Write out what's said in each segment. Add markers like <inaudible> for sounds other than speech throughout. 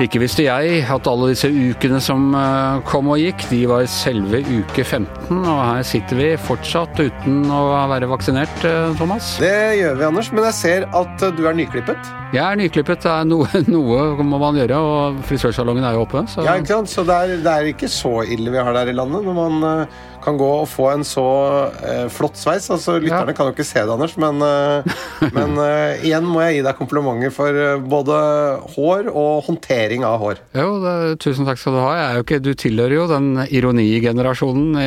Ikke visste jeg at alle disse ukene som eh, kom og gikk, de var selve uke 15. Og her sitter vi fortsatt uten å være vaksinert, eh, Thomas. Det gjør vi, Anders. Men jeg ser at du er nyklippet. Jeg er nyklippet. Det er noe, <laughs> noe må man gjøre, og frisørsalongen er jo oppe. Så, ja, ikke sant? så det, er, det, er, ikke så ille vi har der i landet, når man uh, kan gå og få en så uh, flott sveis. Altså, Lytterne ja. kan jo ikke se det, Anders, men, uh, men <laughs> igjen må jeg gi deg komplimenter for både hår og håndtering av hår. Jo, det, tusen takk skal du ha. Ikke, du tilhører jo den ironigenerasjonen <laughs> i,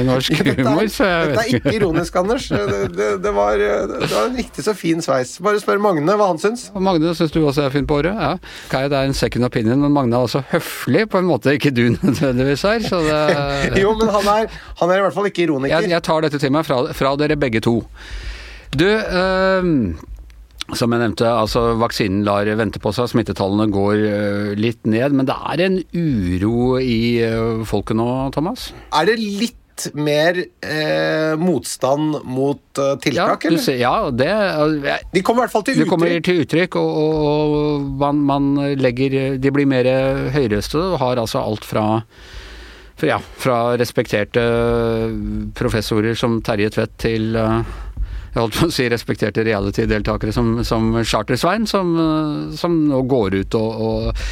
i norsk humor. Så jeg dette er ikke ironisk, Anders. Det, det, var, det var en riktig så fin sveis. Bare spør Magne hva han syns. Og Magne syns du også er fin på håret. Ja. Kai, det er en second opinion, men Magne er også høflig på en måte ikke du <laughs> nødvendigvis er. Så det, jo, men han er, han er, i hvert fall ikke ironiker. Jeg, jeg tar dette til meg fra, fra dere begge to. Du øh, som jeg nevnte, altså vaksinen lar vente på seg, smittetallene går øh, litt ned. Men det er en uro i øh, folket nå, Thomas? Er det litt mer eh, motstand mot uh, tiltak, ja, eller? Ja, det jeg, De kommer i hvert fall til uttrykk. De kommer til uttrykk, og, og man, man, legger De blir mer høyrøste og har altså alt fra ja, fra respekterte professorer som Terje Tvedt til uh, jeg holdt på å si respekterte reality-deltakere som, som Charter-Svein, som, som, nå går ut og, og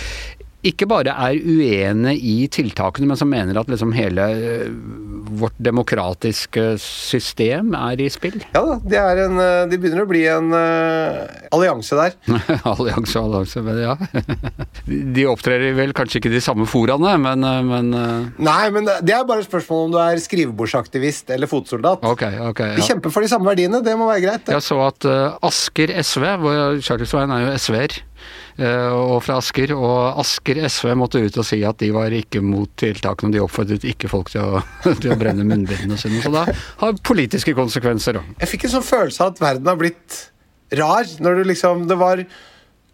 ikke bare er uenig i tiltakene, men som mener at liksom hele eh, vårt demokratiske system er i spill? <laughs> Ja da, de, en, eh, de begynner å bli en uh, allianse der. <laughs> allianse og allianse, men ja. de opptrer vel kanskje ikke de samme foraene, men, men uh... Nei, men det er bare et spørsmål om du er skrivebordsaktivist eller fotsoldat. Okay, okay, ja. De kjemper for de samme verdiene, det må være greit. Det. Jeg så at uh, Asker SV, hvor Chartersveien er jo SV-er Eh, og fra Asker. Og Asker SV måtte ut og si at de var ikke mot tiltakene. De oppfordret ikke folk til å, <laughs> til å brenne munnbindene sine. Så da har politiske konsekvenser òg. Jeg fikk en sånn følelse av at verden har blitt rar. Når du liksom Det var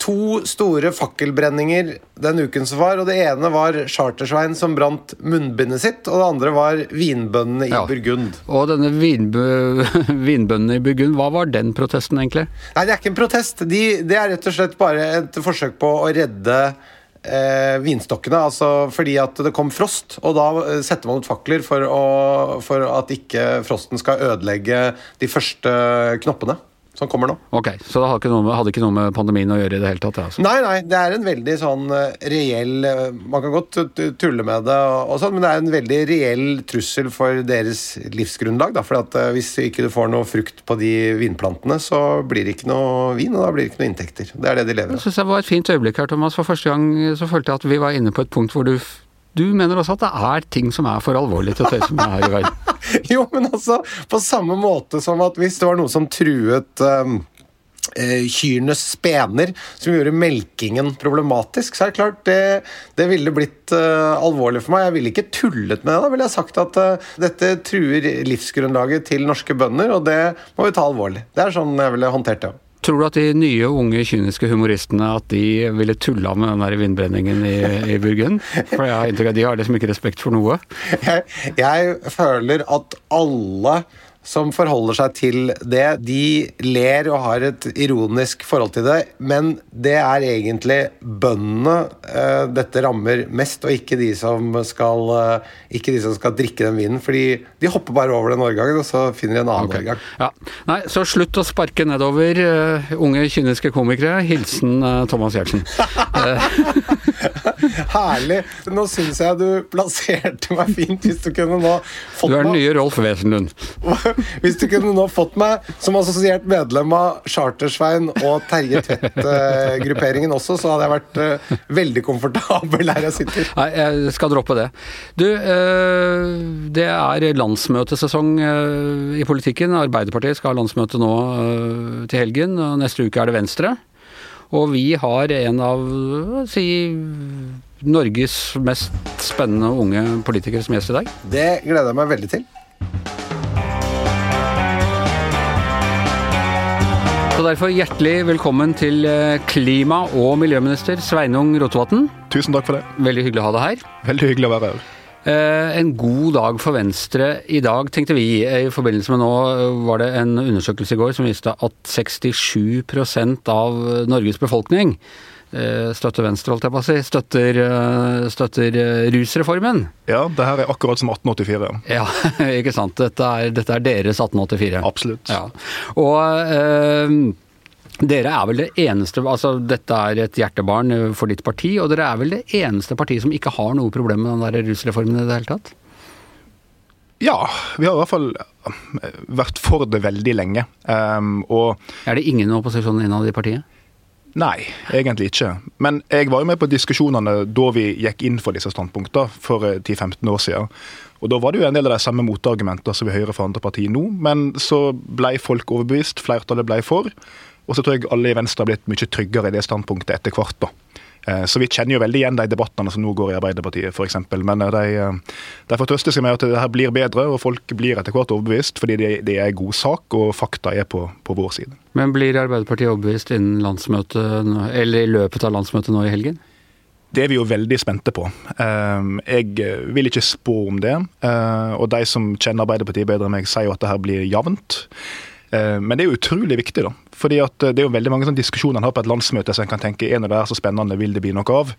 to store fakkelbrenninger den uken som var. og Det ene var Chartersvein som brant munnbindet sitt, og det andre var vinbøndene i ja. Burgund. Og denne <laughs> vinbøndene i Burgund, hva var den protesten egentlig? Nei, Det er ikke en protest. De, det er rett og slett bare et forsøk på å redde eh, vinstokkene. altså Fordi at det kom frost, og da eh, setter man ut fakler for, å, for at ikke frosten skal ødelegge de første knoppene som kommer nå. Ok, Så det hadde ikke noe med, hadde ikke noe med pandemien å gjøre i det hele tatt? Altså. Nei, nei, det er en veldig sånn eh, reell eh, Man kan godt tulle med det, og sånn, men det er en veldig reell trussel for deres livsgrunnlag. Da, for at eh, Hvis ikke du får noe frukt på de vinplantene, så blir det ikke noe vin, og da blir det ikke noe inntekter. Det er det de lever av. Jeg syns det var et fint øyeblikk her, Thomas. For første gang så følte jeg at vi var inne på et punkt hvor du du mener også at det er ting som er for alvorlig til å tøyse med her i verden? <laughs> jo, men altså, på samme måte som at hvis det var noe som truet um kyrnes spener, som gjorde melkingen problematisk, så er det klart det, det ville blitt uh, alvorlig for meg. Jeg ville ikke tullet med det. Da ville jeg sagt at uh, dette truer livsgrunnlaget til norske bønder, og det må vi ta alvorlig. Det er sånn jeg ville håndtert det. Tror du at de nye, unge, kyniske humoristene at de ville tulla med den der vindbrenningen i, i Burgund? For jeg har inntrykk av at de har liksom ikke respekt for noe. Jeg, <laughs> jeg føler at alle som forholder seg til det, de ler og har et ironisk forhold til det, men det er egentlig bøndene uh, dette rammer mest, og ikke de som skal, uh, ikke de som skal drikke den vinen. fordi de hopper bare over den årgangen, og så finner de en annen okay. årgang. Ja. Nei, så slutt å sparke nedover, uh, unge kyniske komikere. Hilsen Thomas Giertsen. <laughs> <laughs> <laughs> Herlig. Nå syns jeg du plasserte meg fint, hvis du kunne nå fått meg Du er den nye Rolf Wesenlund. <laughs> Hvis du kunne nå fått meg som assosiert medlem av Chartersvein og Terje Tvedt-grupperingen også, så hadde jeg vært uh, veldig komfortabel der jeg sitter. Nei, jeg skal droppe det. Du, uh, det er landsmøtesesong uh, i politikken. Arbeiderpartiet skal ha landsmøte nå til helgen, og neste uke er det Venstre. Og vi har en av si Norges mest spennende unge politikere som gjest i dag. Det gleder jeg meg veldig til. Så derfor hjertelig velkommen til eh, klima- og miljøminister Sveinung Rotevatn. Tusen takk for det. Veldig hyggelig å ha deg her. Veldig hyggelig å være her. Eh, en god dag for Venstre i dag, tenkte vi. I forbindelse med nå var det en undersøkelse i går som viste at 67% av Norges befolkning eh, støtter Venstre, holdt jeg på å si, støtter, eh, støtter rusreformen. Ja, det her er akkurat som 1884. Ja, <laughs> ikke sant. Dette er, dette er deres 1884. Absolutt. Ja. Og eh, dere er vel det eneste altså Dette er et hjertebarn for ditt parti, og dere er vel det eneste partiet som ikke har noe problem med den der rusreformen i det hele tatt? Ja, vi har i hvert fall eh, vært for det veldig lenge. Um, og er det ingen opposisjon innad i partiet? Nei, egentlig ikke. Men jeg var jo med på diskusjonene da vi gikk inn for disse standpunktene for 10-15 eh, år siden. Og Da var det jo en del av de samme motargumenter som vi hører fra andre partier nå. Men så ble folk overbevist, flertallet ble for. Og så tror jeg alle i Venstre har blitt mye tryggere i det standpunktet etter hvert. da. Eh, så vi kjenner jo veldig igjen de debattene som nå går i Arbeiderpartiet f.eks. Men eh, de, eh, de får trøste seg med at det her blir bedre, og folk blir etter hvert overbevist. Fordi det, det er en god sak, og fakta er på, på, vår side. Men blir Arbeiderpartiet overbevist innen landsmøtet, eller i løpet av landsmøtet nå i helgen? Det er vi jo veldig spente på. Jeg vil ikke spå om det. Og de som kjenner Arbeiderpartiet bedre enn meg, sier jo at det her blir jevnt. Eh, men det er jo utrolig viktig, da. Fordi at eh, Det er jo veldig mange sånne diskusjoner en har på et landsmøte som en kan tenke er det er så spennende, vil det bli noe av?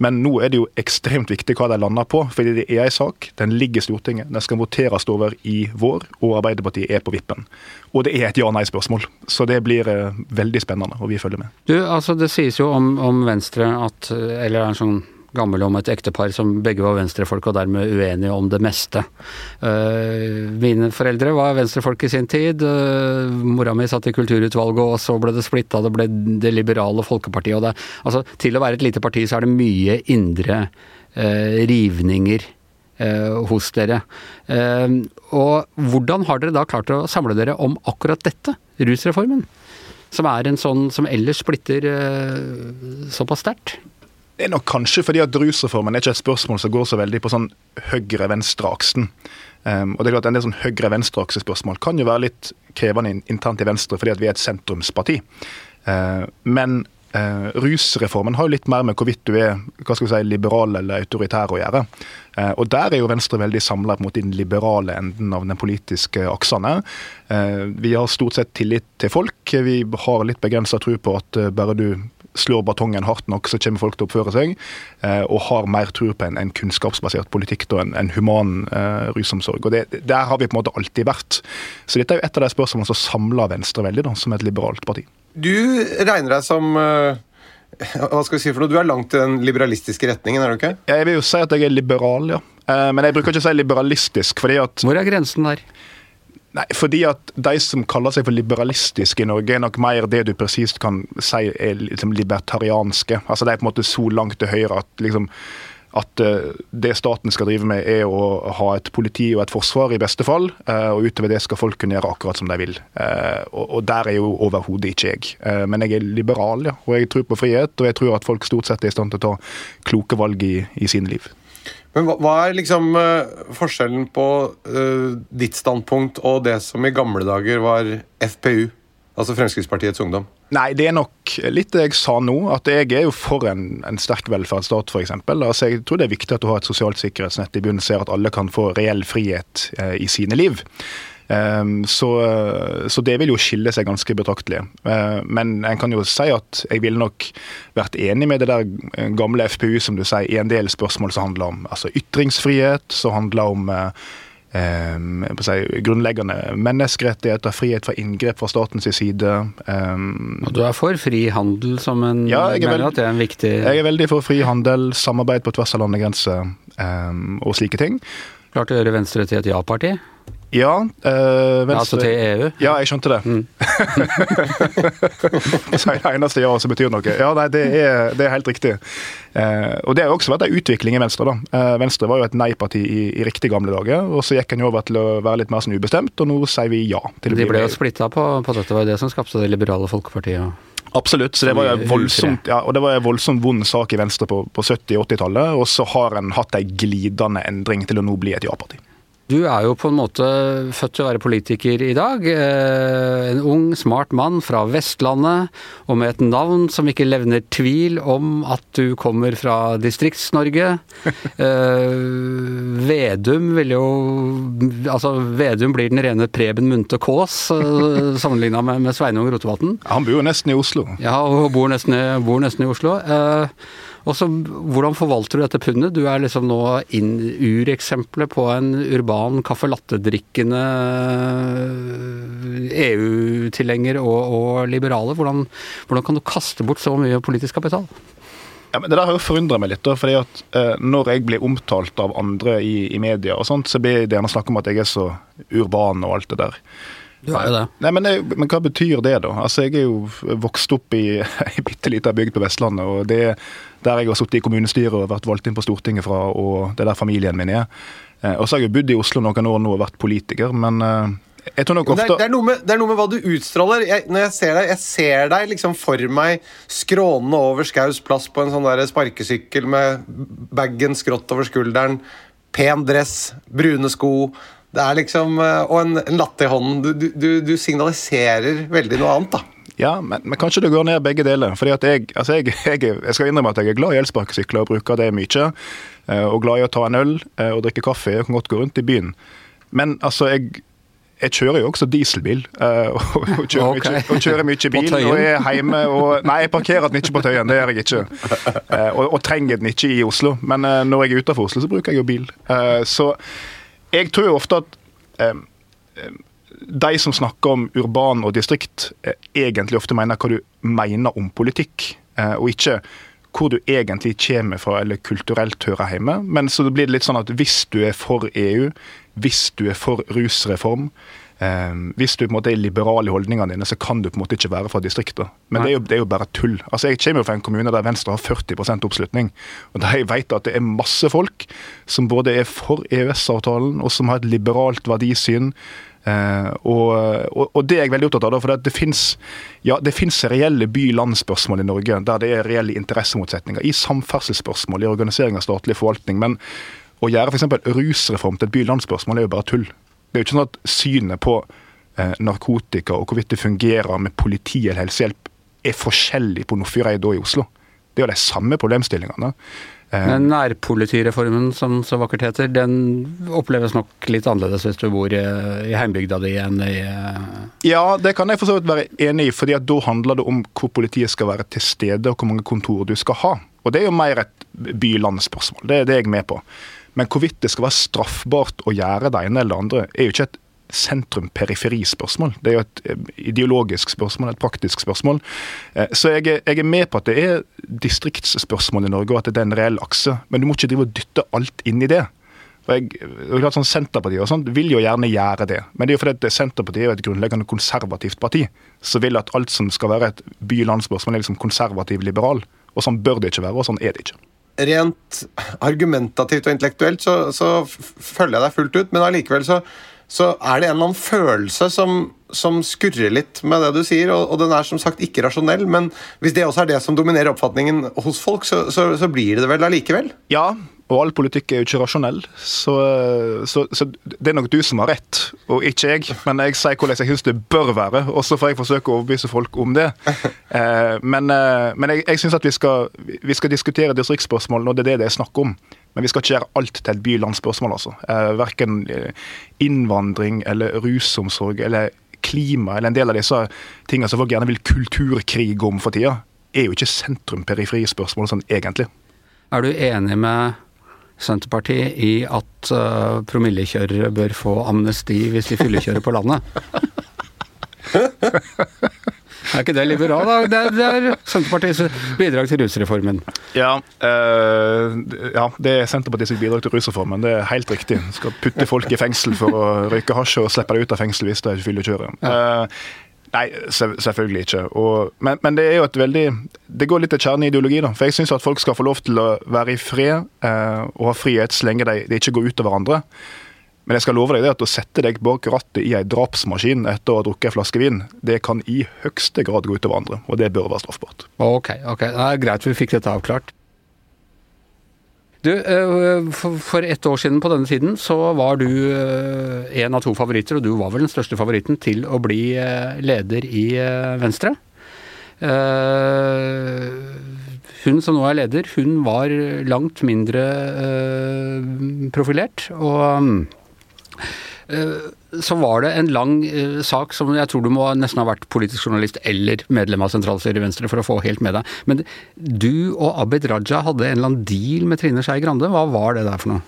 Men nå er det jo ekstremt viktig hva de lander på, fordi det er en sak. Den ligger i Stortinget. Den skal voteres over i vår, og Arbeiderpartiet er på vippen. Og det er et ja-nei-spørsmål. Så det blir eh, veldig spennende, og vi følger med. Du, altså Det sies jo om, om Venstre at Eller en sånn gammel om et ektepar som begge var venstrefolk og dermed uenige om det meste. Uh, mine foreldre var venstrefolk i sin tid. Uh, mora mi satt i kulturutvalget, og så ble det splitta. Det ble Det liberale folkepartiet. Og det, altså, til å være et lite parti så er det mye indre eh, rivninger hos dere. og hvordan har dere da klart å samle dere om akkurat dette, rusreformen? Som er en sånn som ellers splitter såpass sterkt? Det er nok kanskje fordi at rusreformen er ikke et spørsmål som går så veldig på sånn høyre-venstre-aksen. Um, og det er klart En del sånn høyre-venstre-aksespørsmål kan jo være litt krevende internt i Venstre fordi at vi er et sentrumsparti. Uh, men uh, rusreformen har jo litt mer med hvorvidt du er hva skal vi si, liberal eller autoritær å gjøre. Uh, og Der er jo Venstre veldig samla mot den liberale enden av den politiske aksene. vi har stort sett tillit til folk. Vi har litt begrensa tro på at bare du slår batongen hardt nok, så kommer folk til å oppføre seg. Eh, og har mer tro på en, en, kunnskapsbasert politikk og en, en human eh, rusomsorg. Og det, Der har vi på en måte alltid vært. Så dette er jo et av de spørsmålene som samler Venstre veldig, da, som et liberalt parti. Du regner deg som uh, hva skal vi si for noe? Du er langt i den liberalistiske retningen, er du ikke? Jeg vil jo si at jeg er liberal, ja. Uh, men jeg bruker ikke å si liberalistisk, fordi at Hvor er grensen der? Nei, fordi at De som kaller seg for liberalistiske i Norge, er nok mer det du presist kan si er liksom libertarianske. Altså De er på en måte så langt til høyre at liksom at uh, det staten skal drive med, er å ha et politi og et forsvar, i beste fall. Uh, og utover det skal folk kunne gjøre akkurat som de vil. Og, og, der er jo overhodet ikke jeg. men jeg er liberal, ja. Og jeg tror på frihet, og jeg tror at folk stort sett er i stand til å ta kloke valg i, i sine liv. Men hva, hva er liksom uh, forskjellen på uh, ditt standpunkt og det som i gamle dager var FPU? Altså Fremskrittspartiets Ungdom? Nei, det er nok litt det jeg sa nå. At jeg er jo for en, en sterk velferdsstat, f.eks. Altså, jeg tror det er viktig at du har et sosialt sikkerhetsnett i bunnen, ser at alle kan få reell frihet eh, i sine liv. Ehm, så, så, det vil jo skille seg ganske betraktelig. Ehm, men en kan jo si at jeg ville nok vært enig med det der gamle FPU, som du sier, i en del spørsmål som handler om altså ytringsfrihet, som handler om Um, si, grunnleggende menneskerettigheter, frihet fra inngrep fra statens side. Um, og du er for fri handel som en ja, jeg mener at det er en viktig Jeg er veldig for fri handel, samarbeid på tvers av landegrenser um, og slike ting. Klart å gjøre Venstre til et ja-parti? Ja. Øh, Venstre Altså til EU? Ja, jeg skjønte det. Mm. <laughs> er det eneste ja som betyr noe. Ja, nei, det er, det er helt riktig. Eh, og Det har også vært en utvikling i Venstre. da. Eh, Venstre var jo et nei-parti i, i riktig gamle dager. og Så gikk en over til å være litt mer sånn ubestemt, og nå sier vi ja. til De ble jo splitta på, på dette, var jo det som skapte det liberale folkepartiet? Absolutt. så Det var jo voldsomt, ja, og det var en voldsomt vond sak i Venstre på, på 70- og 80-tallet. Og så har en hatt ei glidende endring til å nå bli et ja-parti. Du er jo på en måte født til å være politiker i dag. Eh, en ung, smart mann fra Vestlandet, og med et navn som ikke levner tvil om at du kommer fra Distrikts-Norge. <laughs> Eh, Vedum vil jo Altså, Vedum blir den rene Preben Munthe Kaas, eh, sammenligna med, med Sveinung Rotevatn. Han bor jo nesten i Oslo. Ja, og bor nesten, bor nesten i Oslo. Og så, Hvordan forvalter du dette pundet? Du er liksom nå ureksempelet på en urban caffè latte-drikkende EU-tilhenger og, og liberale. Hvordan, hvordan, kan du kaste bort så mye politisk kapital? Ja, men Det der har jo forundra meg litt. Da, fordi at eh, Når jeg blir omtalt av andre i, i media, og sånt, så blir det gjerne snakk om at jeg er så urban og alt det der. Du er jo det. Nei, men, men, hva betyr det, da? Altså, Jeg er jo vokst opp i <laughs> ei bitte lita bygd på Vestlandet. og det er der jeg har sittet i kommunestyret og vært valgt inn på Stortinget fra, og det er der familien min er. Eh, og så har jeg bodd i Oslo noen år nå og vært politiker, men eh, jeg tror nok ofte... Det er, det, er med, det er, noe med, hva du utstråler. Jeg, når jeg ser deg, jeg ser deg liksom for meg skrånende over Skaus plass på en sånn der sparkesykkel med bagen skrått over skulderen, pen dress, brune sko det er liksom, eh, Og en, en latte i hånden. Du, du, du, signaliserer veldig noe annet, da. Ja, men, men, kanskje det går ned begge deler. Fordi at jeg, altså jeg, <laughs> jeg, jeg, skal innrømme at jeg er glad i elsparkesykler og bruker det mye. Eh, og glad i å ta en øl eh, og drikke kaffe. Jeg kan godt gå rundt i byen. Men altså, jeg, jeg kjører jo også dieselbil, <laughs> og, og, kjører, okay. mye, og kjører mye bil. og er hjemme og Nei, jeg parkerer den ikke på Tøyen, det gjør jeg ikke. Og, og trenger den ikke i Oslo. Men når jeg er utenfor Oslo, så bruker jeg jo bil. Så jeg tror jo ofte at eh, de som snakker om urban og distrikt, eh, egentlig ofte mener hva du mener om politikk, eh, og ikke hvor du egentlig kommer fra eller kulturelt hører hjemme. Men så blir det litt sånn at hvis du er for EU, hvis du er for rusreform, Um, hvis du på en måte er liberal i holdningene dine, så kan du på en måte ikke være fra distriktet. Men det er, jo, det er, jo, bare tull. Altså Jeg kommer jo fra en kommune der Venstre har 40 oppslutning. og der Jeg vet at det er masse folk som både er for EØS-avtalen, og som har et liberalt verdisyn. Uh, og, og, og, det er jeg veldig opptatt av. For det, det fins reelle by-land-spørsmål i Norge der det er reelle interessemotsetninger. I samferdselsspørsmål, i organisering av statlig forvaltning. Men å gjøre f.eks. rusreform til et by-land-spørsmål er jo bare tull. Det er jo ikke sånn at synet på eh, narkotika og hvorvidt det fungerer med politi eller helsehjelp, er forskjellig på Nordfjordeid og i Oslo. Det er jo de samme problemstillingene. Eh, Men nærpolitireformen, som så vakkert heter, den oppleves nok litt annerledes hvis du bor i, i heimbygda di enn i eh, Ja, det kan jeg for så vidt være enig i, fordi at da handler det om hvor politiet skal være til stede, og hvor mange kontor du skal ha. Og det er jo mer et by-land-spørsmål. Det, det er med på. Men hvorvidt det skal være straffbart å gjøre det ene eller det andre, er jo ikke et sentrum-periferi-spørsmål. Det er jo et eh, ideologisk spørsmål, et praktisk spørsmål. Eh, så jeg er, jeg er, med på at det er distriktsspørsmål i Norge, og at det er en reell akse. Men du må ikke drive og dytte alt inn i det. For jeg, klart sånn Senterpartiet og sånt vil jo gjerne gjøre det, men det er jo fordi at Senterpartiet er et grunnleggende konservativt parti, som vil at alt som skal være et by-land-spørsmål, er liksom konservativ-liberal. Og Sånn bør det ikke være, og sånn er det ikke rent argumentativt og intellektuelt så, så følger jeg deg fullt ut, men allikevel så, så er det en eller annen følelse som, som skurrer litt med det du sier, og, og, den er som sagt ikke rasjonell. Men hvis det også er det som dominerer oppfatningen hos folk, så, så, så blir det vel allikevel? Ja, og all politikk er jo ikke rasjonell, så, så, så, det er nok du som har rett, og ikke jeg. Men jeg sier hvordan jeg syns det bør være, og så får jeg forsøke å overbevise folk om det. <laughs> Eh, men, eh, men, jeg, jeg syns at vi skal, vi skal diskutere distriktsspørsmålene, og det er det det er snakk om. Men vi skal ikke gjøre alt til et by-land-spørsmål, altså. Eh, verken innvandring eller rusomsorg eller klima eller en del av disse tingene som folk gjerne vil kulturkrige om for tida, er jo ikke sentrum-periferi-spørsmål sånn egentlig. Er du enig med Senterpartiet i at uh, promillekjørere bør få amnesti hvis de fyllekjører på landet. <laughs> <laughs> Er ikke det liberal, da? Det er, det er Senterpartiets bidrag til rusreformen. Ja, øh, ja, det er Senterpartiets bidrag til rusreformen. Det er helt riktig. Skal putte folk i fengsel for å røyke hasj og slippe dem ut av fengsel hvis de fyllekjører. Ja. Uh, Nei, selvfølgelig ikke. Og, men, men, det er jo et veldig Det går litt til kjernen i ideologi, da. For jeg syns at folk skal få lov til å være i fred eh, og ha frihet så lenge de, de ikke går ut av andre. Men jeg skal love deg det at å sette deg bak rattet i ei drapsmaskin etter å ha drukket en flaske vin, det kan i høyeste grad gå utover andre. Og det bør være straffbart. Ok, ok. Det er greit vi fikk dette avklart. Du, eh, for ett år siden på denne tiden så var du eh, en av to favoritter, og du var vel den største favoritten til å bli eh, leder i Venstre. Hun som nå er leder, hun var langt mindre profilert. Og så var det en lang uh, sak som jeg tror du må nesten ha vært politisk journalist eller medlem av sentralstyret i Venstre for å få helt med deg. Men du og Abid Raja hadde en eller annen deal med Trine Skei Grande. Hva var det der for noe?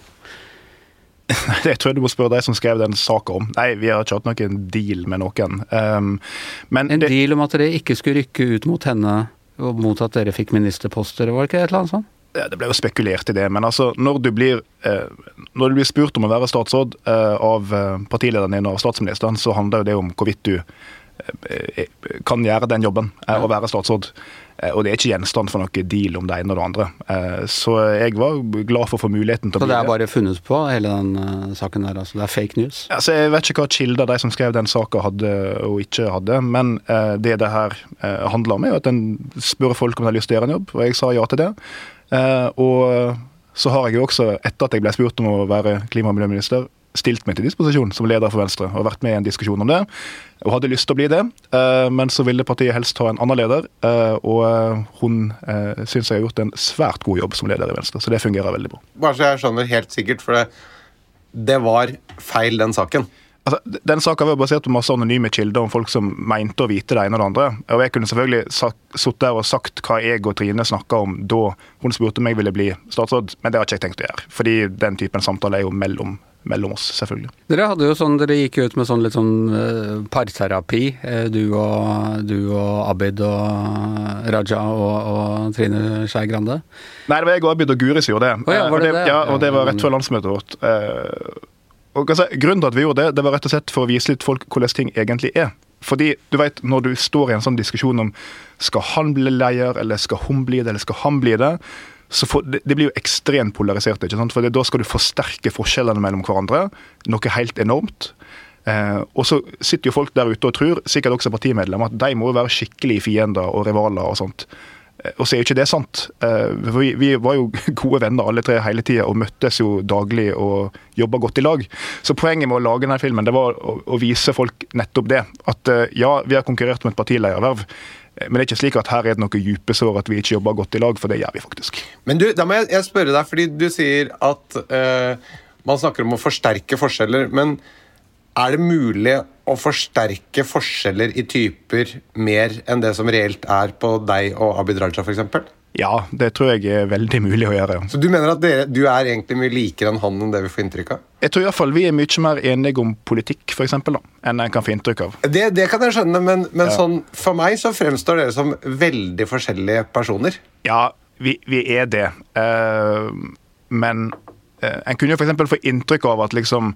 <laughs> Det tror jeg du må spørre de som skrev den saka om. Nei, vi har ikke hatt noen deal med noen. Um, en det... deal om at dere ikke skulle rykke ut mot henne og mot at dere fikk ministerposter, var det ikke et eller annet sånt? Det ble jo spekulert i det, men altså, når du blir, eh, når du blir spurt om å være statsråd eh, av eh, partilederen din og statsministeren, så handler jo det om hvorvidt du kan gjøre den jobben, å være statsråd. Og det er ikke gjenstand for noe deal om det ene og det andre. Så jeg var glad for å få muligheten til å bli det. Så det er bare funnet på, hele den saken der? altså Det er fake news? Altså, jeg vet ikke hva kilder de som skrev den saka hadde og ikke hadde, men det det her handler om, er jo at en spør folk om de har lyst til å gjøre en jobb, og jeg sa ja til det. Eh, og så har jeg jo også, etter at jeg ble spurt om å være klima- og miljøminister, stilt meg til disposisjon som leder for Venstre og vært med i en diskusjon om det. Og hadde lyst til å bli det, eh, men så ville partiet helst ha en annen leder. Eh, og hun syns jeg har gjort en svært god jobb som leder i Venstre, så det fungerer veldig bra. Bare så jeg skjønner helt sikkert, for det, det var feil, den saken. Altså, den saka var basert på masse anonyme kilder om folk som mente å vite det ene og det andre. Og Jeg kunne selvfølgelig sittet der og sagt hva jeg og Trine snakka om da hun spurte om jeg ville bli statsråd, men det har ikke jeg tenkt å gjøre. Fordi den typen samtale er jo mellom, mellom oss, selvfølgelig. Dere hadde jo sånn, dere gikk ut med sånn litt sånn uh, parterapi, uh, du, og, du og Abid og Raja og, og Trine Skei Grande? Nei, det var jeg og Abid og Guri som gjorde det. Oh, ja, var det, det? Ja, og det var rett før landsmøtet vårt. Uh, og altså, Grunnen til at vi gjorde det, det var rett og slett for å vise litt folk hvordan ting egentlig er. Fordi du vet, Når du står i en sånn diskusjon om skal han bli leder, eller skal hun bli det, eller skal han bli det, så for, det, det, blir jo ekstremt polarisert. ikke sant? For Da skal du forsterke forskjellene mellom hverandre, noe helt enormt. Eh, og så sitter jo folk der ute og tror, sikkert også partimedlemmer, at de må jo være skikkelige fiender og rivaler og sånt. Eh, og så er jo ikke det sant. For vi, var jo <laughs> gode venner alle tre hele tida og møttes jo daglig og jobba godt i lag. Så poenget med å lage denne filmen det var å, vise folk nettopp det. At eh, ja, vi har konkurrert om et partilederverv. Men det er ikke slik at her er det noe dype sår at vi ikke jobber godt i lag, for det gjør vi faktisk. Men du, da må jeg, jeg spørre deg, fordi du sier at uh, man snakker om å forsterke forskjeller. men er det mulig å forsterke forskjeller i typer mer enn det som reelt er på deg og Abid Raja f.eks.? Ja, det tror jeg er veldig mulig å gjøre. Så du mener at dere, du er egentlig mye likere enn han enn det vi får inntrykk av? Jeg tror i hvert fall vi er mye mer enige om politikk for eksempel, da, enn en kan få inntrykk av. Det, det kan jeg skjønne, men, men ja. sånn, for meg så fremstår dere som veldig forskjellige personer. Ja, vi, vi er det. Uh, men uh, en kunne jo f.eks. få inntrykk av at liksom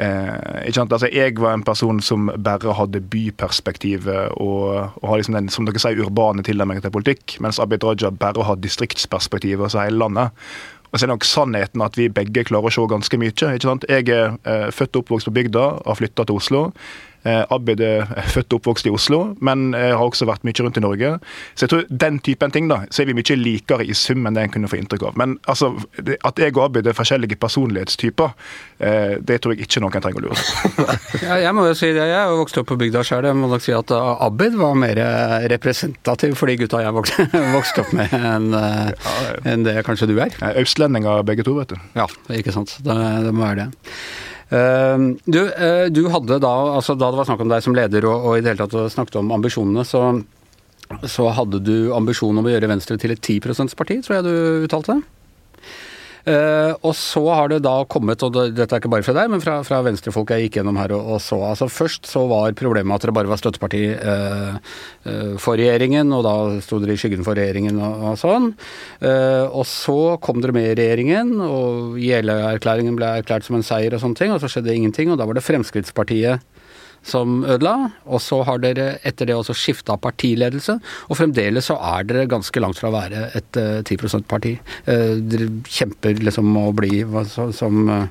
altså, jeg var en person som bare hadde byperspektivet og, og har liksom den som dere sier, urbane tilnærmingen til politikk, mens Abid Raja bare har distriktsperspektivet, altså hele landet. Og så er nok sannheten at vi begge klarer å se ganske mye. ikke sant? Jeg er eh, født og oppvokst på bygda, har flytta til Oslo. Eh, Abid er født og oppvokst i Oslo, men har også vært mye rundt i Norge. Så jeg tror den typen ting da, så er vi mye likere i sum enn det en kunne få inntrykk av. Men altså, at jeg og Abid er forskjellige personlighetstyper, eh, det tror jeg ikke noen trenger å lure på. <laughs> jeg må jo si det, jeg er vokst opp på bygda sjøl. Jeg må nok si at Abid var mer representativ for de gutta jeg vokste <laughs> opp med, enn en det kanskje du er. Østlendinger begge to, vet du. Ja, ikke sant. Det, det må være det. Ehm, du, eh, du, hadde da, altså da det var snakk om deg som leder og, og i det hele tatt snakket om ambisjonene, så, så hadde du ambisjon om å gjøre Venstre til et 10 %-parti, tror jeg du uttalte? Uh, og så har det da kommet, og dette er ikke bare fra deg, men fra, fra venstrefolk jeg gikk gjennom her og, og, så. altså Først så var problemet at dere bare var støtteparti uh, uh, for regjeringen, og da sto dere i skyggen for regjeringen og, og sånn. og så kom dere med i regjeringen, og Jeløya-erklæringen ble erklært som en seier og sånne ting, og så skjedde ingenting, og da var det Fremskrittspartiet som ødela. Og så har dere etter det også skifta partiledelse, og fremdeles så er dere ganske langt fra å være et uh, eh, 10 %-parti. Eh, dere kjemper liksom å bli, som uh,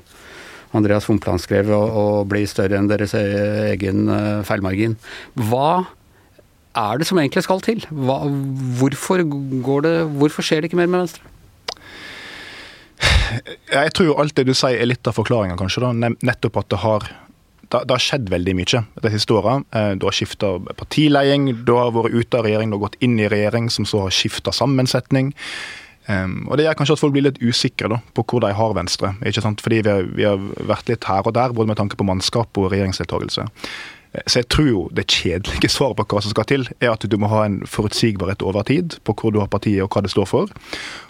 Andreas Humpland skrev, å, bli større enn deres egen uh, feilmargin. Hva er det som egentlig skal til? Hva, hvorfor, det, hvorfor skjer det ikke mer med Venstre? Jeg tror jo alt det du sier er litt av forklaringa, kanskje. da, Nettopp at det har det, har skjedd veldig mye de siste åra. Eh, du har skifta partileding, du har vært ute av regjering, du har gått inn i regjering som så har skifta sammensetning. Um, og Det gjør kanskje at folk blir litt usikre da, på hvor de har Venstre. ikke sant? Fordi vi har, vi har vært litt her og der, både med tanke på mannskap og regjeringsdeltakelse. Så jeg tror jo det kjedelige <laughs> svaret på hva som skal til, er at du må ha en forutsigbarhet over tid på hvor du har partiet og hva det står for.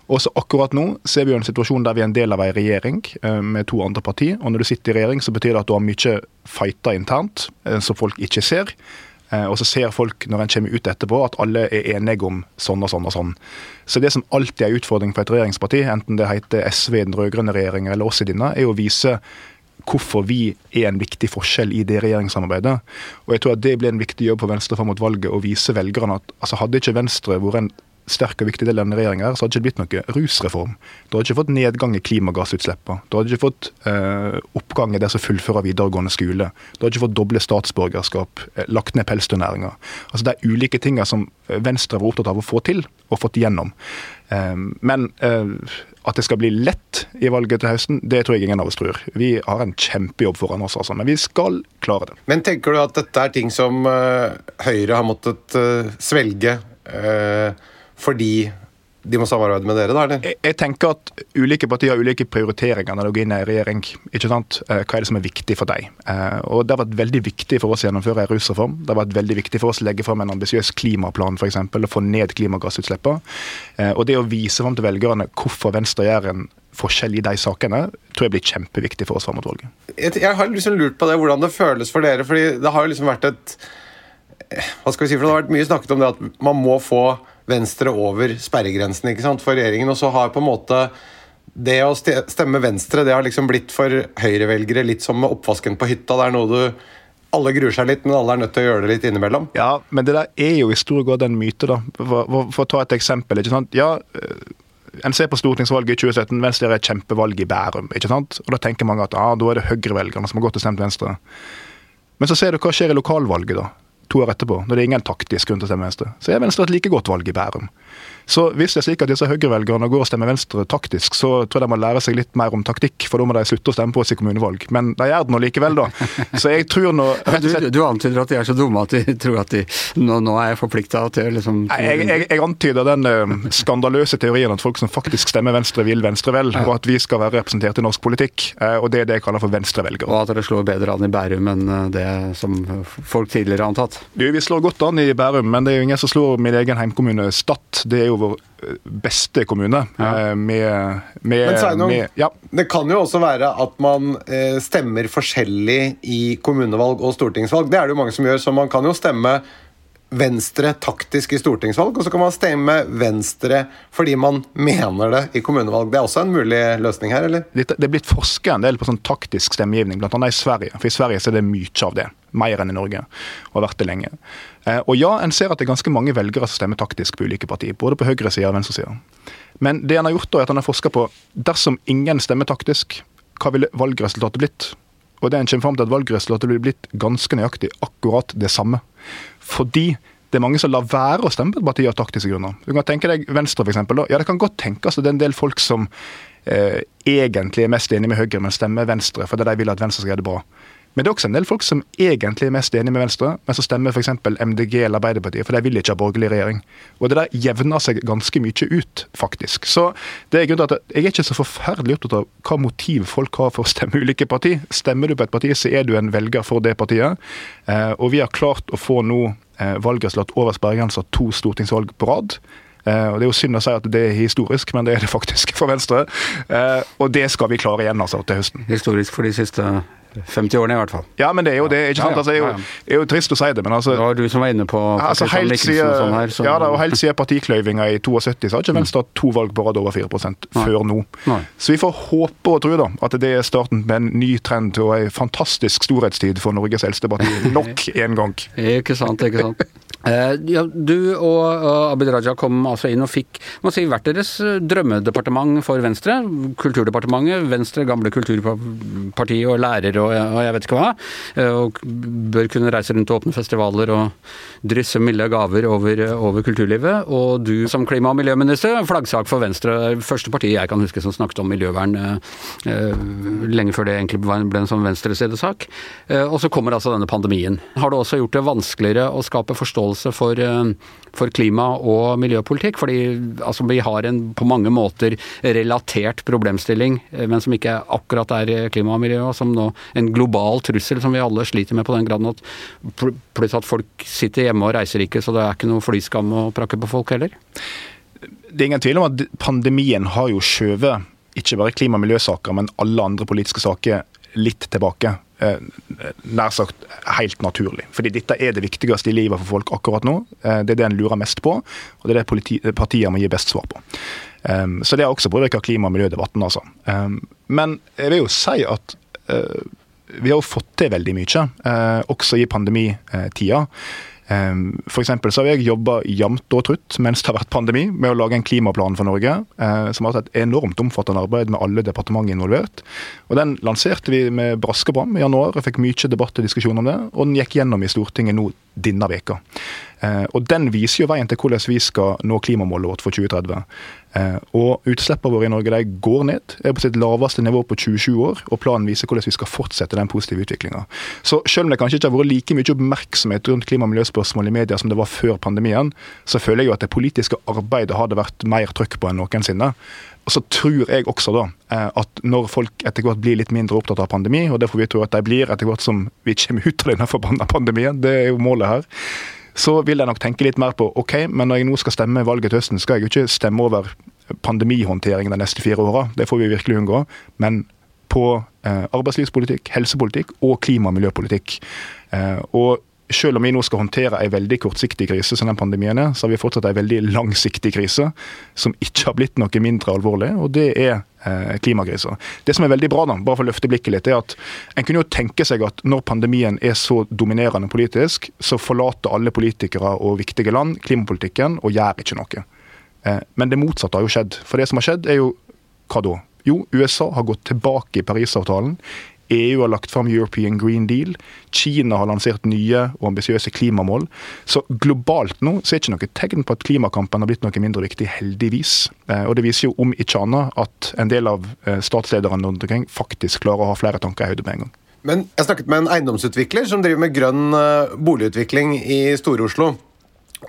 Og så akkurat nå ser vi jo en situasjon der vi er en del av ei regjering eh, med to andre partier. Og når du sitter i regjering, så betyr det at du har mye fighter internt eh, som folk ikke ser. Eh, og så ser folk når en kommer ut etterpå at alle er enige om sånn og sånn og sånn. Så det som alltid er utfordring for et regjeringsparti, enten det heter SV i den rød-grønne regjeringa eller oss i denne, er å vise hvorfor vi er en viktig forskjell i det regjeringssamarbeidet. Og jeg tror at Det blir en viktig jobb for Venstre fram mot valget å vise velgerne at altså hadde ikke Venstre vært en sterk og viktig del av denne regjeringa, så hadde det ikke blitt noe rusreform. Du hadde ikke fått nedgang i klimagassutslippene. Du hadde ikke fått eh, oppgang i det som fullfører videregående skole. Du hadde ikke fått doble statsborgerskap, eh, lagt ned pelsdyrnæringa. Altså det er ulike ting som Venstre var opptatt av å få til, og fått igjennom. Eh, men eh, at det skal bli lett i valget til høsten, det tror jeg ingen av oss tror. Vi har en kjempejobb foran oss, altså, men vi skal klare det. Men tenker du at dette er ting som uh, Høyre har måttet uh, svelge uh, fordi de må samarbeide med dere, da? eller? Jeg, jeg tenker at ulike partier har ulike prioriteringer når de går inn i regjering. ikke sant? Eh, hva er det som er viktig for deg? Eh, og Det har vært veldig viktig for oss å gjennomføre en rusreform. Det har vært veldig viktig for oss å legge fram en ambisiøs klimaplan, f.eks. Og få ned klimagassutslippene. Eh, og det å vise fram til velgerne hvorfor Venstre gjør en forskjell i de sakene, tror jeg blir kjempeviktig for oss fram mot valget. Jeg har liksom lurt på det, hvordan det føles for dere. fordi det har jo liksom vært et hva skal vi si, for Det har vært mye snakket om det at man må få Venstre over sperregrensen ikke sant, for regjeringen. Og så har på en måte det å stemme Venstre det har liksom blitt for høyrevelgere litt som med oppvasken på hytta. Det er noe du alle gruer seg litt, men alle er nødt til å gjøre det litt innimellom. Ja, men det der er jo i stor grad en myte, da. For, for, for å ta et eksempel. ikke sant? Ja, eh, En ser på stortingsvalget i 2017, Venstre gjør et kjempevalg i Bærum. ikke sant? Og Da tenker mange at ah, da er det høyrevelgerne som har gått og stemt Venstre. Men så ser du hva skjer i lokalvalget, da to år etterpå, når det er ingen taktisk grunn til å stemme Venstre, så er Venstre et like godt valg i Bærum. Så hvis det er slik at disse høyrevelgerne går og stemmer Venstre taktisk, så tror jeg de må lære seg litt mer om taktikk, for da må de slutte å stemme på oss i kommunevalg. Men de gjør det nå likevel, da. Så jeg tror nå <laughs> du, du, antyder at de er så dumme at de tror at de Nå, nå er jeg forplikta til liksom jeg, jeg, jeg, antyder den uh, skandaløse teorien at folk som faktisk stemmer Venstre, vil Venstre vel, og at vi skal være representert i norsk politikk. Uh, og det er det jeg kaller for venstrevelgere. Og at dere slår bedre an i Bærum enn eh, det som folk tidligere har antatt? Du, vi slår godt an i Bærum, men det er jo ingen som slår min egen heimkommune Stad. Det er jo vår eh, beste kommune. Ja. Eh, med, med, Sveinung, ja. det kan jo også være at man eh, stemmer forskjellig i kommunevalg og stortingsvalg. Det er det jo mange som gjør, så man kan jo stemme Venstre taktisk i stortingsvalg, og så kan man stemme Venstre fordi man mener det i kommunevalg. Det er også en mulig løsning her, eller? Det, er blitt forska en del på sånn taktisk stemmegivning, bl.a. i Sverige. For i Sverige så er det mye av det. Mer enn i Norge, og har vært det lenge. Eh, og ja, en ser at det er ganske mange velgere som stemmer taktisk på ulike partier, både på høyresida og venstresida. Men det han har gjort da, er at han har forska på dersom ingen stemmer taktisk, hva ville valgresultatet blitt? Og det en kommer fram til at valgresultatet blir blitt ganske nøyaktig akkurat det samme. Fordi det er mange som lar være å stemme på et parti av taktiske grunner. Du kan tenke deg Venstre, f.eks. Ja, det kan godt tenkes at det er en del folk som eh, egentlig er mest enig med Høyre, men stemmer Venstre fordi de vil at Venstre skal gjøre det bra. Men det er også en del folk som egentlig er mest enig med Venstre, men som stemmer f.eks. MDG eller Arbeiderpartiet, for de vil ikke ha borgerlig regjering. Og det der jevner seg ganske mye ut, faktisk. Så det er grunnen til at jeg er ikke så forferdelig opptatt av hva motiv folk har for å stemme <laughs> ulike parti. Stemmer du på et parti, så er du en velger for det partiet. Eh, og vi har klart å få nå eh, valgresultat over sperregrensa to stortingsvalg på rad. Uh, og Det er jo synd å si at det er historisk, men det er det faktisk for Venstre. Og det skal vi klare igjen altså til høsten. Historisk for de siste 50 årene, i hvert fall. Ja, men det er jo det. ikke sant? Altså, det, er jo, det er jo trist å si det, men altså Det var du som var inne på altså, helt siden, sånn her. Så, ja, da, og helt siden partikløyvinga i 72 så har ikke Venstre hatt to valg på rad over 4 før nå. Nei. Så vi får håpe og tro da, at det er starten med en ny trend og en fantastisk storhetstid for Norges eldste parti <laughs> nok en gang. ikke sant, ikke sant. Eh, ja, du og, Abid Raja kom altså inn og fikk si, hvert deres eh, drømmedepartement for Venstre. Kulturdepartementet, Venstre, gamle kulturparti og lærer og, og, jeg vet ikke hva. Eh, og bør kunne reise rundt og åpne festivaler og drysse milde gaver over, over kulturlivet. Og du som klima- og miljøminister, flaggsak for Venstre. Første parti jeg kan huske som snakket om miljøvern eh, lenge før det egentlig ble en sånn venstresidesak. Eh, og så kommer altså denne pandemien. Har det også gjort det vanskeligere å skape forståelse forståelse for, eh, for klima- og miljøpolitikk. Fordi altså, vi har en på mange måter relatert problemstilling, eh, men som ikke akkurat er klima og miljø. Som nå en global trussel som vi alle sliter med på den graden at pluss at folk sitter hjemme og reiser ikke, så det er ikke noe flyskam å prakke på folk heller. Det er ingen tvil om at pandemien har jo skjøvet ikke bare klima- og miljøsaker, men alle andre politiske saker litt tilbake. Eh, nær sagt helt naturlig. Fordi dette er det viktigste i livet for folk akkurat nå. Eh, det er det en lurer mest på, og det er det partiene må gi best svar på. Um, så det har også påvirka klima- og miljødebatten, altså. Um, men jeg vil jo si at uh, vi har jo fått til veldig mye, også i pandemitida. Ehm, for så har jeg jobba jevnt og trutt mens det har vært pandemi, med å lage en klimaplan for Norge, eh, som har hatt et enormt omfattende arbeid med alle departementer involvert. Og Den lanserte vi med braskebram bram i januar, og fikk mye debatt og diskusjon om det. Og den gikk gjennom i Stortinget nå denne veka. Eh, og Den viser jo veien til hvordan vi skal nå klimamålet vårt for 2030. Eh, og Utslippene våre i Norge de går ned, er på sitt laveste nivå på 27 år. og Planen viser hvordan vi skal fortsette den positive utviklinga. Så selv om det kanskje ikke har vært like mye oppmerksomhet rundt klima- og miljøspørsmål i media som det var før pandemien, så føler jeg jo at det politiske arbeidet har det vært mer trøkk på enn noensinne. Og så tror jeg også da eh, at når folk etter hvert blir litt mindre opptatt av pandemi, og det får vi tro at de blir etter hvert som vi kommer ut av denne forbanna pandemien, det er jo målet her, så vil jeg nok tenke litt mer på ok, men når jeg nå skal stemme valget til høsten, skal jeg jo ikke stemme over pandemihåndteringen de neste fire åra. Det får vi virkelig unngå. Men på eh, arbeidslivspolitikk, helsepolitikk og klima- og miljøpolitikk. Eh, og selv om vi nå skal håndtere en veldig kortsiktig krise, som den pandemien er, så har vi fortsatt en veldig langsiktig krise som ikke har blitt noe mindre alvorlig, og det er eh, klimakrisa. Det som er veldig bra, da, bare for å løfte blikket litt, er at en kunne jo tenke seg at når pandemien er så dominerende politisk, så forlater alle politikere og viktige land klimapolitikken og gjør ikke noe. Eh, men det motsatte har jo skjedd. For det som har skjedd, er jo hva da? Jo, USA har gått tilbake i Parisavtalen. EU har lagt fram European Green Deal. Kina har lansert nye og ambisiøse klimamål. Så globalt nå så er det ikke noe tegn på at klimakampen har blitt noe mindre viktig, heldigvis. Eh, og det viser jo om ikke annet at en del av eh, statslederne rundt omkring faktisk klarer å ha flere tanker i hodet på en gang. Men jeg snakket med en eiendomsutvikler som driver med grønn eh, boligutvikling i Stor-Oslo.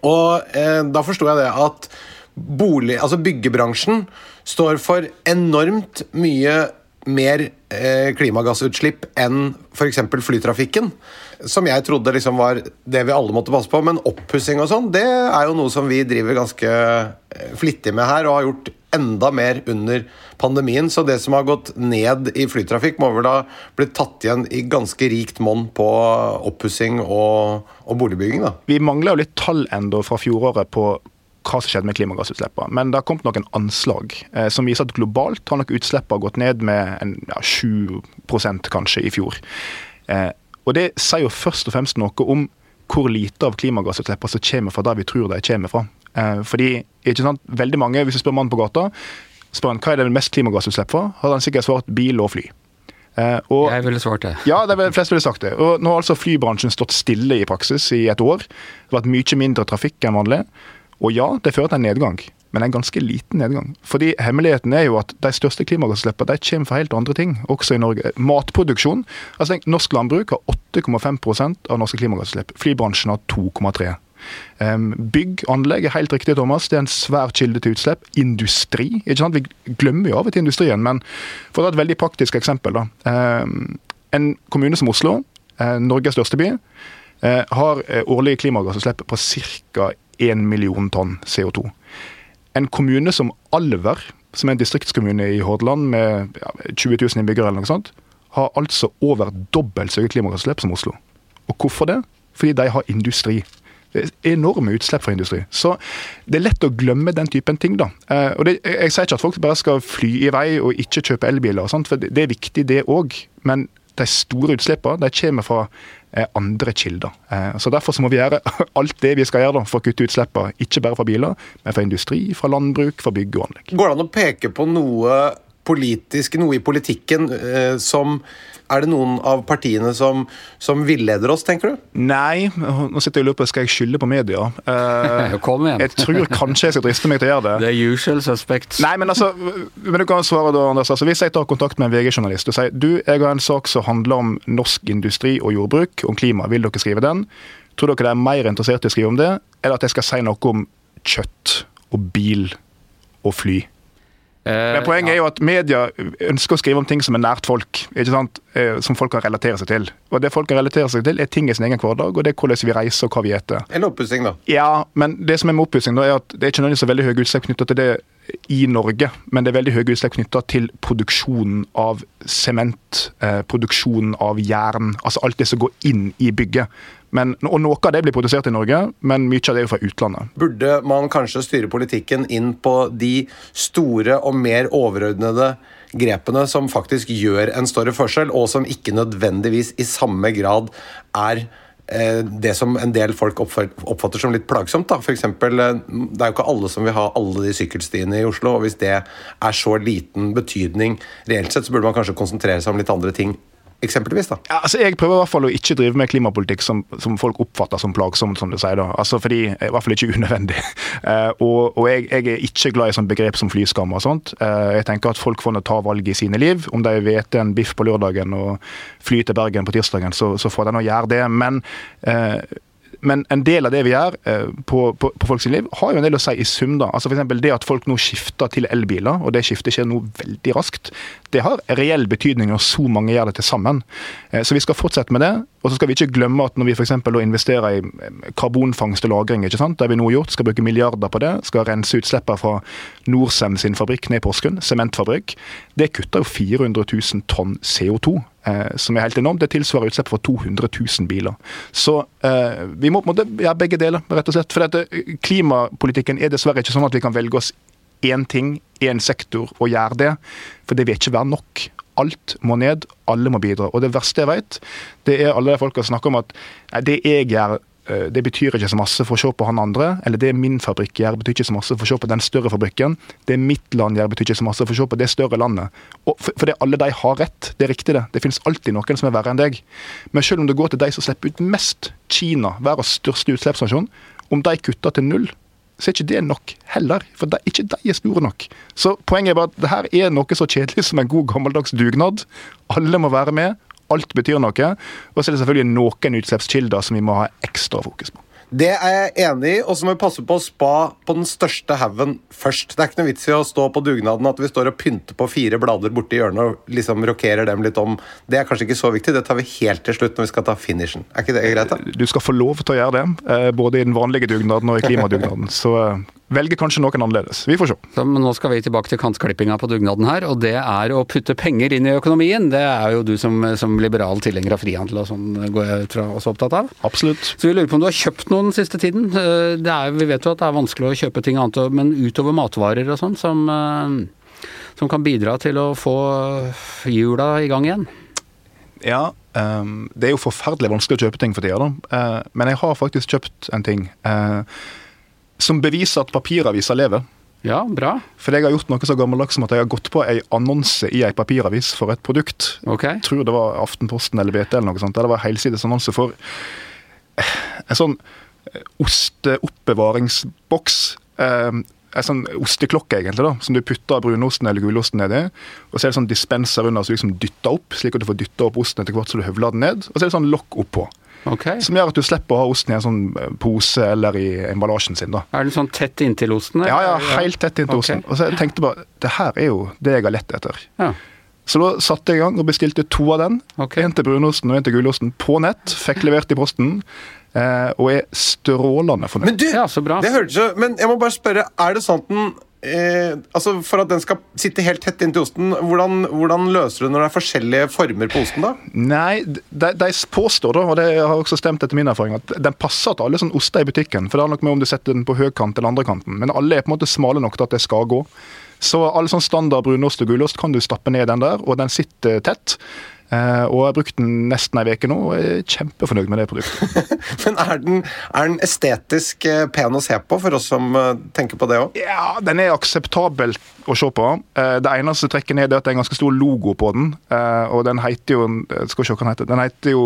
Og eh, da forsto jeg det at bolig, altså byggebransjen står for enormt mye mer eh, klimagassutslipp enn f.eks. flytrafikken. Som jeg trodde liksom var det vi alle måtte passe på. Men oppussing og sånn, det er jo noe som vi driver ganske eh, flittig med her, og har gjort enda mer under pandemien. Så det som har gått ned i flytrafikk, må vel da bli tatt igjen i ganske rikt monn på oppussing og, og, boligbygging? da. Vi mangler jo litt tall enda fra fjoråret på hva som skjedde med klimagassutslippene. Men det har kommet noen anslag eh, som viser at globalt har nok utslippene gått ned med en, ja, 7 kanskje i fjor. Eh, og Det sier jo først og fremst noe om hvor lite av klimagassutslippene som kommer fra der vi tror de kommer fra. Eh, fordi ikke sant, veldig mange, Hvis du spør mannen på gata spør han, hva er det mest klimagassutslipp fra, hadde han sikkert svart bil og fly. Uh, og, jeg ville svart det. Ja, de fleste ville sagt det. Og Nå har altså flybransjen stått stille i praksis i et år. Det har vært mye mindre trafikk enn vanlig. Og ja, det fører til en nedgang, men en ganske liten nedgang. Fordi hemmeligheten er jo at de største klimagassutslippene kommer fra helt andre ting, også i Norge. Matproduksjon. altså tenk, Norsk landbruk har 8,5% av norske klimagassutslipp. Flybransjen har 2,3 Um, bygg, anlegg er helt riktig, Thomas. Det er en svær kilde til utslipp. Industri. ikke sant? Vi glemmer jo av og til industrien, men for å ta et veldig praktisk eksempel. da. En kommune som Oslo, uh, Norges største by, uh, har uh, årlige klimagassutslipp på ca. 1 million tonn CO2. En kommune som Alver, som er en distriktskommune i Hordaland med 20 000 innbyggere, eller noe sånt, har altså over dobbelt så høye klimagassutslipp som Oslo. Og hvorfor det? Fordi de har industri. Det er enorme utslipp fra industri. Så det er lett å glemme den typen ting. da. Eh, og det, Jeg sier ikke at folk bare skal fly i vei og ikke kjøpe elbiler, og sånt, for det er viktig det òg. Men de store utslippene de kommer fra andre kilder. Eh, så Derfor så må vi gjøre <laughs> alt det vi skal gjøre da, for å kutte utslippene, ikke bare fra biler, men fra industri, fra landbruk, fra bygg og anlegg. Går det an å peke på noe politisk, noe i politikken eh, som Er det noen av partiene som, som villeder oss, tenker du? Nei, nå sitter jeg og lurer på skal jeg skylde på media. <laughs> Eh, Kom igjen. jeg tror kanskje jeg skal driste meg til å gjøre det. The usual suspects. Nei, men altså, men du kan svare da, Anders. Altså, hvis jeg tar kontakt med en VG-journalist og sier du, jeg har en sak som handler om norsk industri og jordbruk, om klima, vil dere skrive den? Tror dere det er mer interessert i å skrive om det, eller at jeg skal si noe om kjøtt og bil og fly? Eh, Men poenget er jo at media ønsker å skrive om ting som er nært folk, ikke sant? Eh, som folk kan relatere seg til. Og det folk kan relatere seg til, er ting i sin egen hverdag, og det er hvordan vi reiser og hva vi spiser. En oppussing, da. Ja, men det som er med oppussing, da, er at det er ikke nødvendigvis så veldig høye utslipp knytta til det i Norge, men det er veldig høye utslipp knytta til produksjonen av sement, eh, produksjonen av jern, altså alt det som går inn i bygget. Men, og Noe av det blir produsert i Norge, men mye av det er jo fra utlandet. Burde man kanskje styre politikken inn på de store og mer overordnede grepene som faktisk gjør en større forskjell, og som ikke nødvendigvis i samme grad er eh, det som en del folk oppfatter som litt plagsomt. da. For eksempel, eh, det er jo ikke alle som vil ha alle de sykkelstiene i Oslo. og Hvis det er så liten betydning reelt sett, så burde man kanskje konsentrere seg om litt andre ting eksempelvis? da? Ja, altså Jeg prøver i hvert fall å ikke drive med klimapolitikk som, som folk oppfatter som plagsomt, som du sier. da. Altså Fordi I hvert fall ikke <laughs> unødvendig. Uh, og, og jeg, jeg, er ikke glad i sånn begrep som flyskam og sånt. Uh, jeg tenker at folk får ta valget i sine liv. Om de vet en biff på lørdagen og fly til Bergen på tirsdagen, så, så får de nå gjøre det. Men uh, men en del av det vi gjør eh, på, på, på folks liv, har jo en del å si i sum. da. Altså for Det at folk nå skifter til elbiler, og det skiftet skjer nå veldig raskt, det har reell betydning når så mange gjør det til sammen. Eh, så vi skal fortsette med det. Og så skal vi ikke glemme at når vi f.eks. investerer i eh, karbonfangst og -lagring, ikke sant? det vi nå gjort, skal bruke milliarder på det, skal rense utslippene fra Norcem sin fabrikk ned i Porsgrunn, sementfabrikk, det kutter jo 400 000 tonn CO2 eh, som er helt enormt. Det tilsvarer utslipp for 200 000 biler. Så eh, vi må på en måte gjøre begge deler, rett og slett. For dette, eh, klimapolitikken er dessverre ikke sånn at vi kan velge oss én ting, én sektor, og gjøre det. For det vil ikke være nok. Alt må ned, alle må bidra. Og det verste jeg vet, det er alle de folka som snakker om at det jeg gjør Eh, det betyr ikke så masse for å se på han andre. Eller det min fabrikk gjør, betyr ikke så masse for å se på den større fabrikken. Det mitt land gjør, betyr ikke så masse for å se på det større landet. Og for det alle de har rett. Det er riktig, det. Det finnes alltid noen som er verre enn deg. Men selv om det går til de som slipper ut mest, Kina, verdens største utslippsnasjon, om de kutter til null, så er ikke det nok heller. For de, ikke de er store nok. Så poenget er bare at det her er noe så kjedelig som en god gammeldags dugnad. Alle må være med, Alt betyr noe. Og så er det selvfølgelig noen utslippskilder som vi må ha ekstra fokus på. Det er jeg enig i, og så må vi passe på å spa på den største haugen først. Det er ikke noe vits i å stå på dugnaden at vi står og pynter på fire blader borti hjørnet og liksom rokerer dem litt om. Det er kanskje ikke så viktig, det tar vi helt til slutt når vi skal ta finishen. Er ikke det greit, da? Du skal få lov til å gjøre det, eh, både i den vanlige dugnaden og i klimadugnaden. <laughs> Så eh, velger kanskje noen annerledes. Vi får se. Så, men nå skal vi tilbake til kantklippinga på dugnaden her, og det er å putte penger inn i økonomien. Det er jo du som, som liberal tilhenger av frihandel og sånn går jeg ut fra også opptatt av. Absolutt. Så vi lurer på om du har kjøpt noe den siste tiden. det er, vi vet jo at det er vanskelig å kjøpe ting annet, men utover matvarer og sånn, som, eh, som kan bidra til å få hjula i gang igjen? Ja, um, det er jo forferdelig vanskelig å kjøpe ting for tida, da. Uh, men jeg har faktisk kjøpt en ting. Uh, som beviser at papiraviser lever. Ja, bra. For jeg har gjort noe så gammeldags som at jeg har gått på ei annonse i ei papiravis for et produkt. Okay. Jeg tror det var Aftenposten eller BT eller noe sånt. Det var helsides annonse for en sånn eh, osteoppbevaringsboks. Eh, en sånn osteklokke, egentlig, da, som du putter brunosten eller gulosten nedi. Og så er det sånn dispenser under som liksom dytter opp, slik at du får dytta opp osten etter hvert så du høvler den ned. Og så er det sånn lokk oppå. Okay. Som gjør at du slipper å ha osten i en sånn eh, pose eller i emballasjen sin. da. Er den sånn tett inntil osten? Ja, ja, helt tett inntil okay. osten. Og så jeg tenkte bare det her er jo det jeg har lett etter. Ja. Så da satte jeg i gang og bestilte to av den. Okay. En til brunosten og en til gulosten på nett. Fikk levert i posten. Eh, og er strålende fornøyd. Men du, ja, så bra. det hørtes jo Men jeg må bare spørre, er det sånn at den Eh, altså For at den skal sitte helt tett inntil osten, hvordan, hvordan, løser du når det er forskjellige former på osten? da? Nei, De, de påstår, da, og det har også stemt etter min erfaring, at den passer til alle sånne oster i butikken. For det har nok med om du setter den på høykant eller andre kanten. Men alle er på en måte smale nok til at det skal gå. Så all sånn standard brunost og gulost kan du stappe ned den der, og den sitter tett. Eh, og jeg har brukt den nesten ei uke nå, og er kjempefornøyd med det produktet. <laughs> Men er den, er den estetisk eh, pen å se på, for oss som eh, tenker på det òg? Ja, den er akseptabel å se på. Det eneste trekket ned er at det er en ganske stor logo på den. Og den heter jo jeg Skal vi se hva den heter. Den heter jo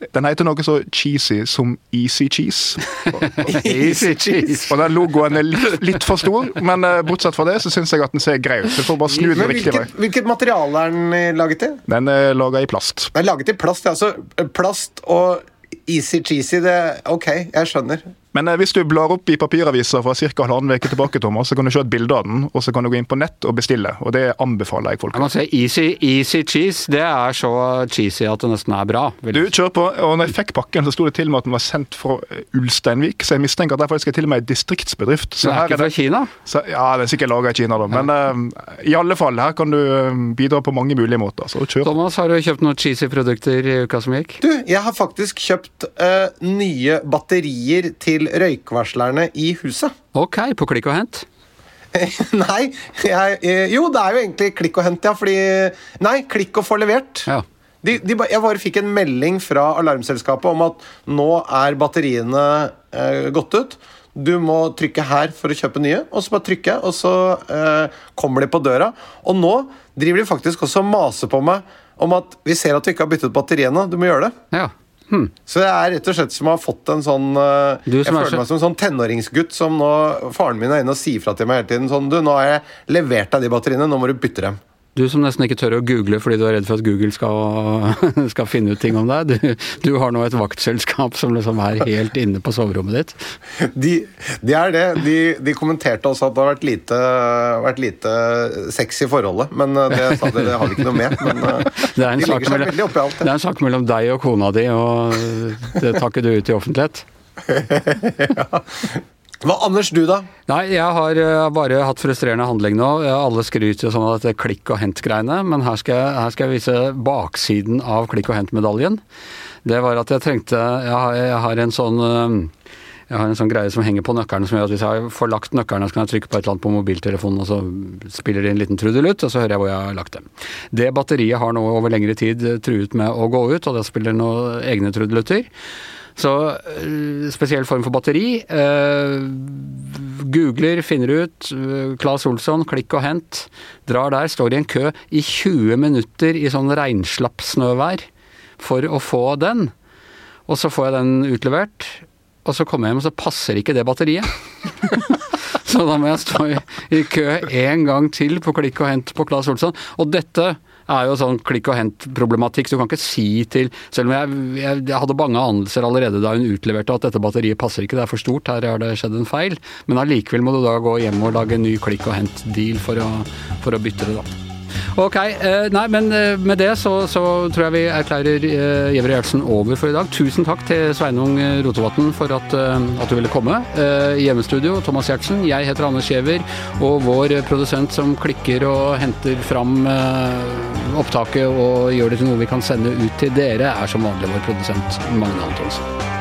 den heter noe så cheesy som Easy Cheese. <laughs> Easy cheese. Og den logoen er litt, litt for stor, men eh, bortsett fra det så syns jeg at den ser grei ut. Så jeg får bare snu den riktig vei. hvilket, materiale er den eh, laget i? Den er laga i plast. Den er laget i plast. ja. Altså, plast og easy cheesy, det Ok, jeg skjønner. Men eh, hvis du blar opp i papiraviser fra ca. halvannen uke tilbake, Thomas, så kan du se et bilde av den, og så kan du gå inn på nett og bestille. Og det anbefaler jeg folk. Jeg må si easy, easy cheese, det er så cheesy at det nesten er bra. vil Du, kjør på. Og når jeg fikk pakken, så sto det til og med at den var sendt fra eh, Ulsteinvik, så jeg mistenker at det faktisk er til og med en distriktsbedrift. Så Den er her ikke er fra Kina? så, ja, den er sikkert laga i Kina, da. Men eh, i alle fall, her kan du bidra på mange mulige måter. Så kjør. Thomas, har du kjøpt noen cheesy produkter i uka som gikk? Du, jeg har faktisk kjøpt uh, nye batterier til røykvarslerne i huset. Ok, på klikk og hent. <laughs> nei, jeg, eh, jo, det er jo egentlig klikk og hent, ja. Fordi Nei, klikk og få levert. Ja. De, de, jeg bare fikk en melding fra alarmselskapet om at nå er batteriene eh, gått ut. Du må trykke her for å kjøpe nye, og så bare trykke, og så eh, kommer de på døra. Og nå driver de faktisk også og maser på meg om at vi ser at du ikke har byttet batteriene. Du må gjøre det. ja. Hm. Så jeg er rett og slett som å ha fått en sånn eh, Jeg er føler så- meg som en sånn tenåringsgutt som nå faren min er inne og sier fra til meg hele tiden. Sånn, du, nå har jeg levert deg de batteriene, nå må du bytte dem. Du som nesten ikke tør å google fordi du er redd for at Google skal, <laughs> skal finne ut ting om deg. Du, du har nå et vaktselskap som liksom er helt inne på soverommet ditt. <laughs> De, de er det. De, de kommenterte også at det har vært lite, vært lite sex i forholdet. Men det, det det har vi ikke noe med. Men eh, <laughs> Det er en, de sak legger seg mellom, veldig oppi alt. det er en sak mellom deg og kona di, og det tar ikke du ut i offentlighet. Hva Anders, du, da? Nei, jeg har eh, bare hatt frustrerende handling nå. Eh, Alle skryter jo sånn av dette klikk og hent-greiene, men her skal, jeg, her skal jeg vise baksiden av klikk og hent-medaljen. Det var at jeg trengte Jeg har, jeg har en sånn eh, jeg har en sånn greie som henger på nøkkelen som gjør at hvis jeg får lagt nøkkelen, så kan jeg trykke på et eller annet på mobiltelefonen, og så spiller det en liten trudelutt, og så hører jeg hvor jeg har lagt det. Det batteriet har nå over lengre tid truet med å gå ut, og det spiller noen egne trudelutter. Så øh, spesiell form for batteri. øh, googler, finner ut. øh, Claes Olsson, klikk og hent. Drar der, står i en kø i 20 minutter i sånn regnslappsnøvær for å få den. Og så får jeg den utlevert, og så kommer jeg hjem, og så passer ikke det batteriet. <laughs> så da må jeg stå i, i kø en gang til på klikk og hent på Claes Olsson. Og dette er jo sånn klikk og hent-problematikk. Du kan ikke si til Selv om jeg, jeg, jeg hadde bange anelser allerede da hun utleverte at dette batteriet passer ikke, det er for stort, her har det skjedd en feil. Men allikevel må du da gå hjem og lage en ny klikk og hent-deal for, for å bytte det, da. Ok, eh, nei, men eh, med det så, så tror jeg vi erklærer eh, Gjertsen over for i dag. Tusen takk til Sveinung Rotevatn for at, at du ville komme. Hjemmestudio, Thomas Gjertsen. Jeg heter Anders Giæver, og vår produsent som klikker og henter fram opptaket og gjør det til noe vi kan sende ut til dere, er som vanlig vår produsent Magne Antonsen.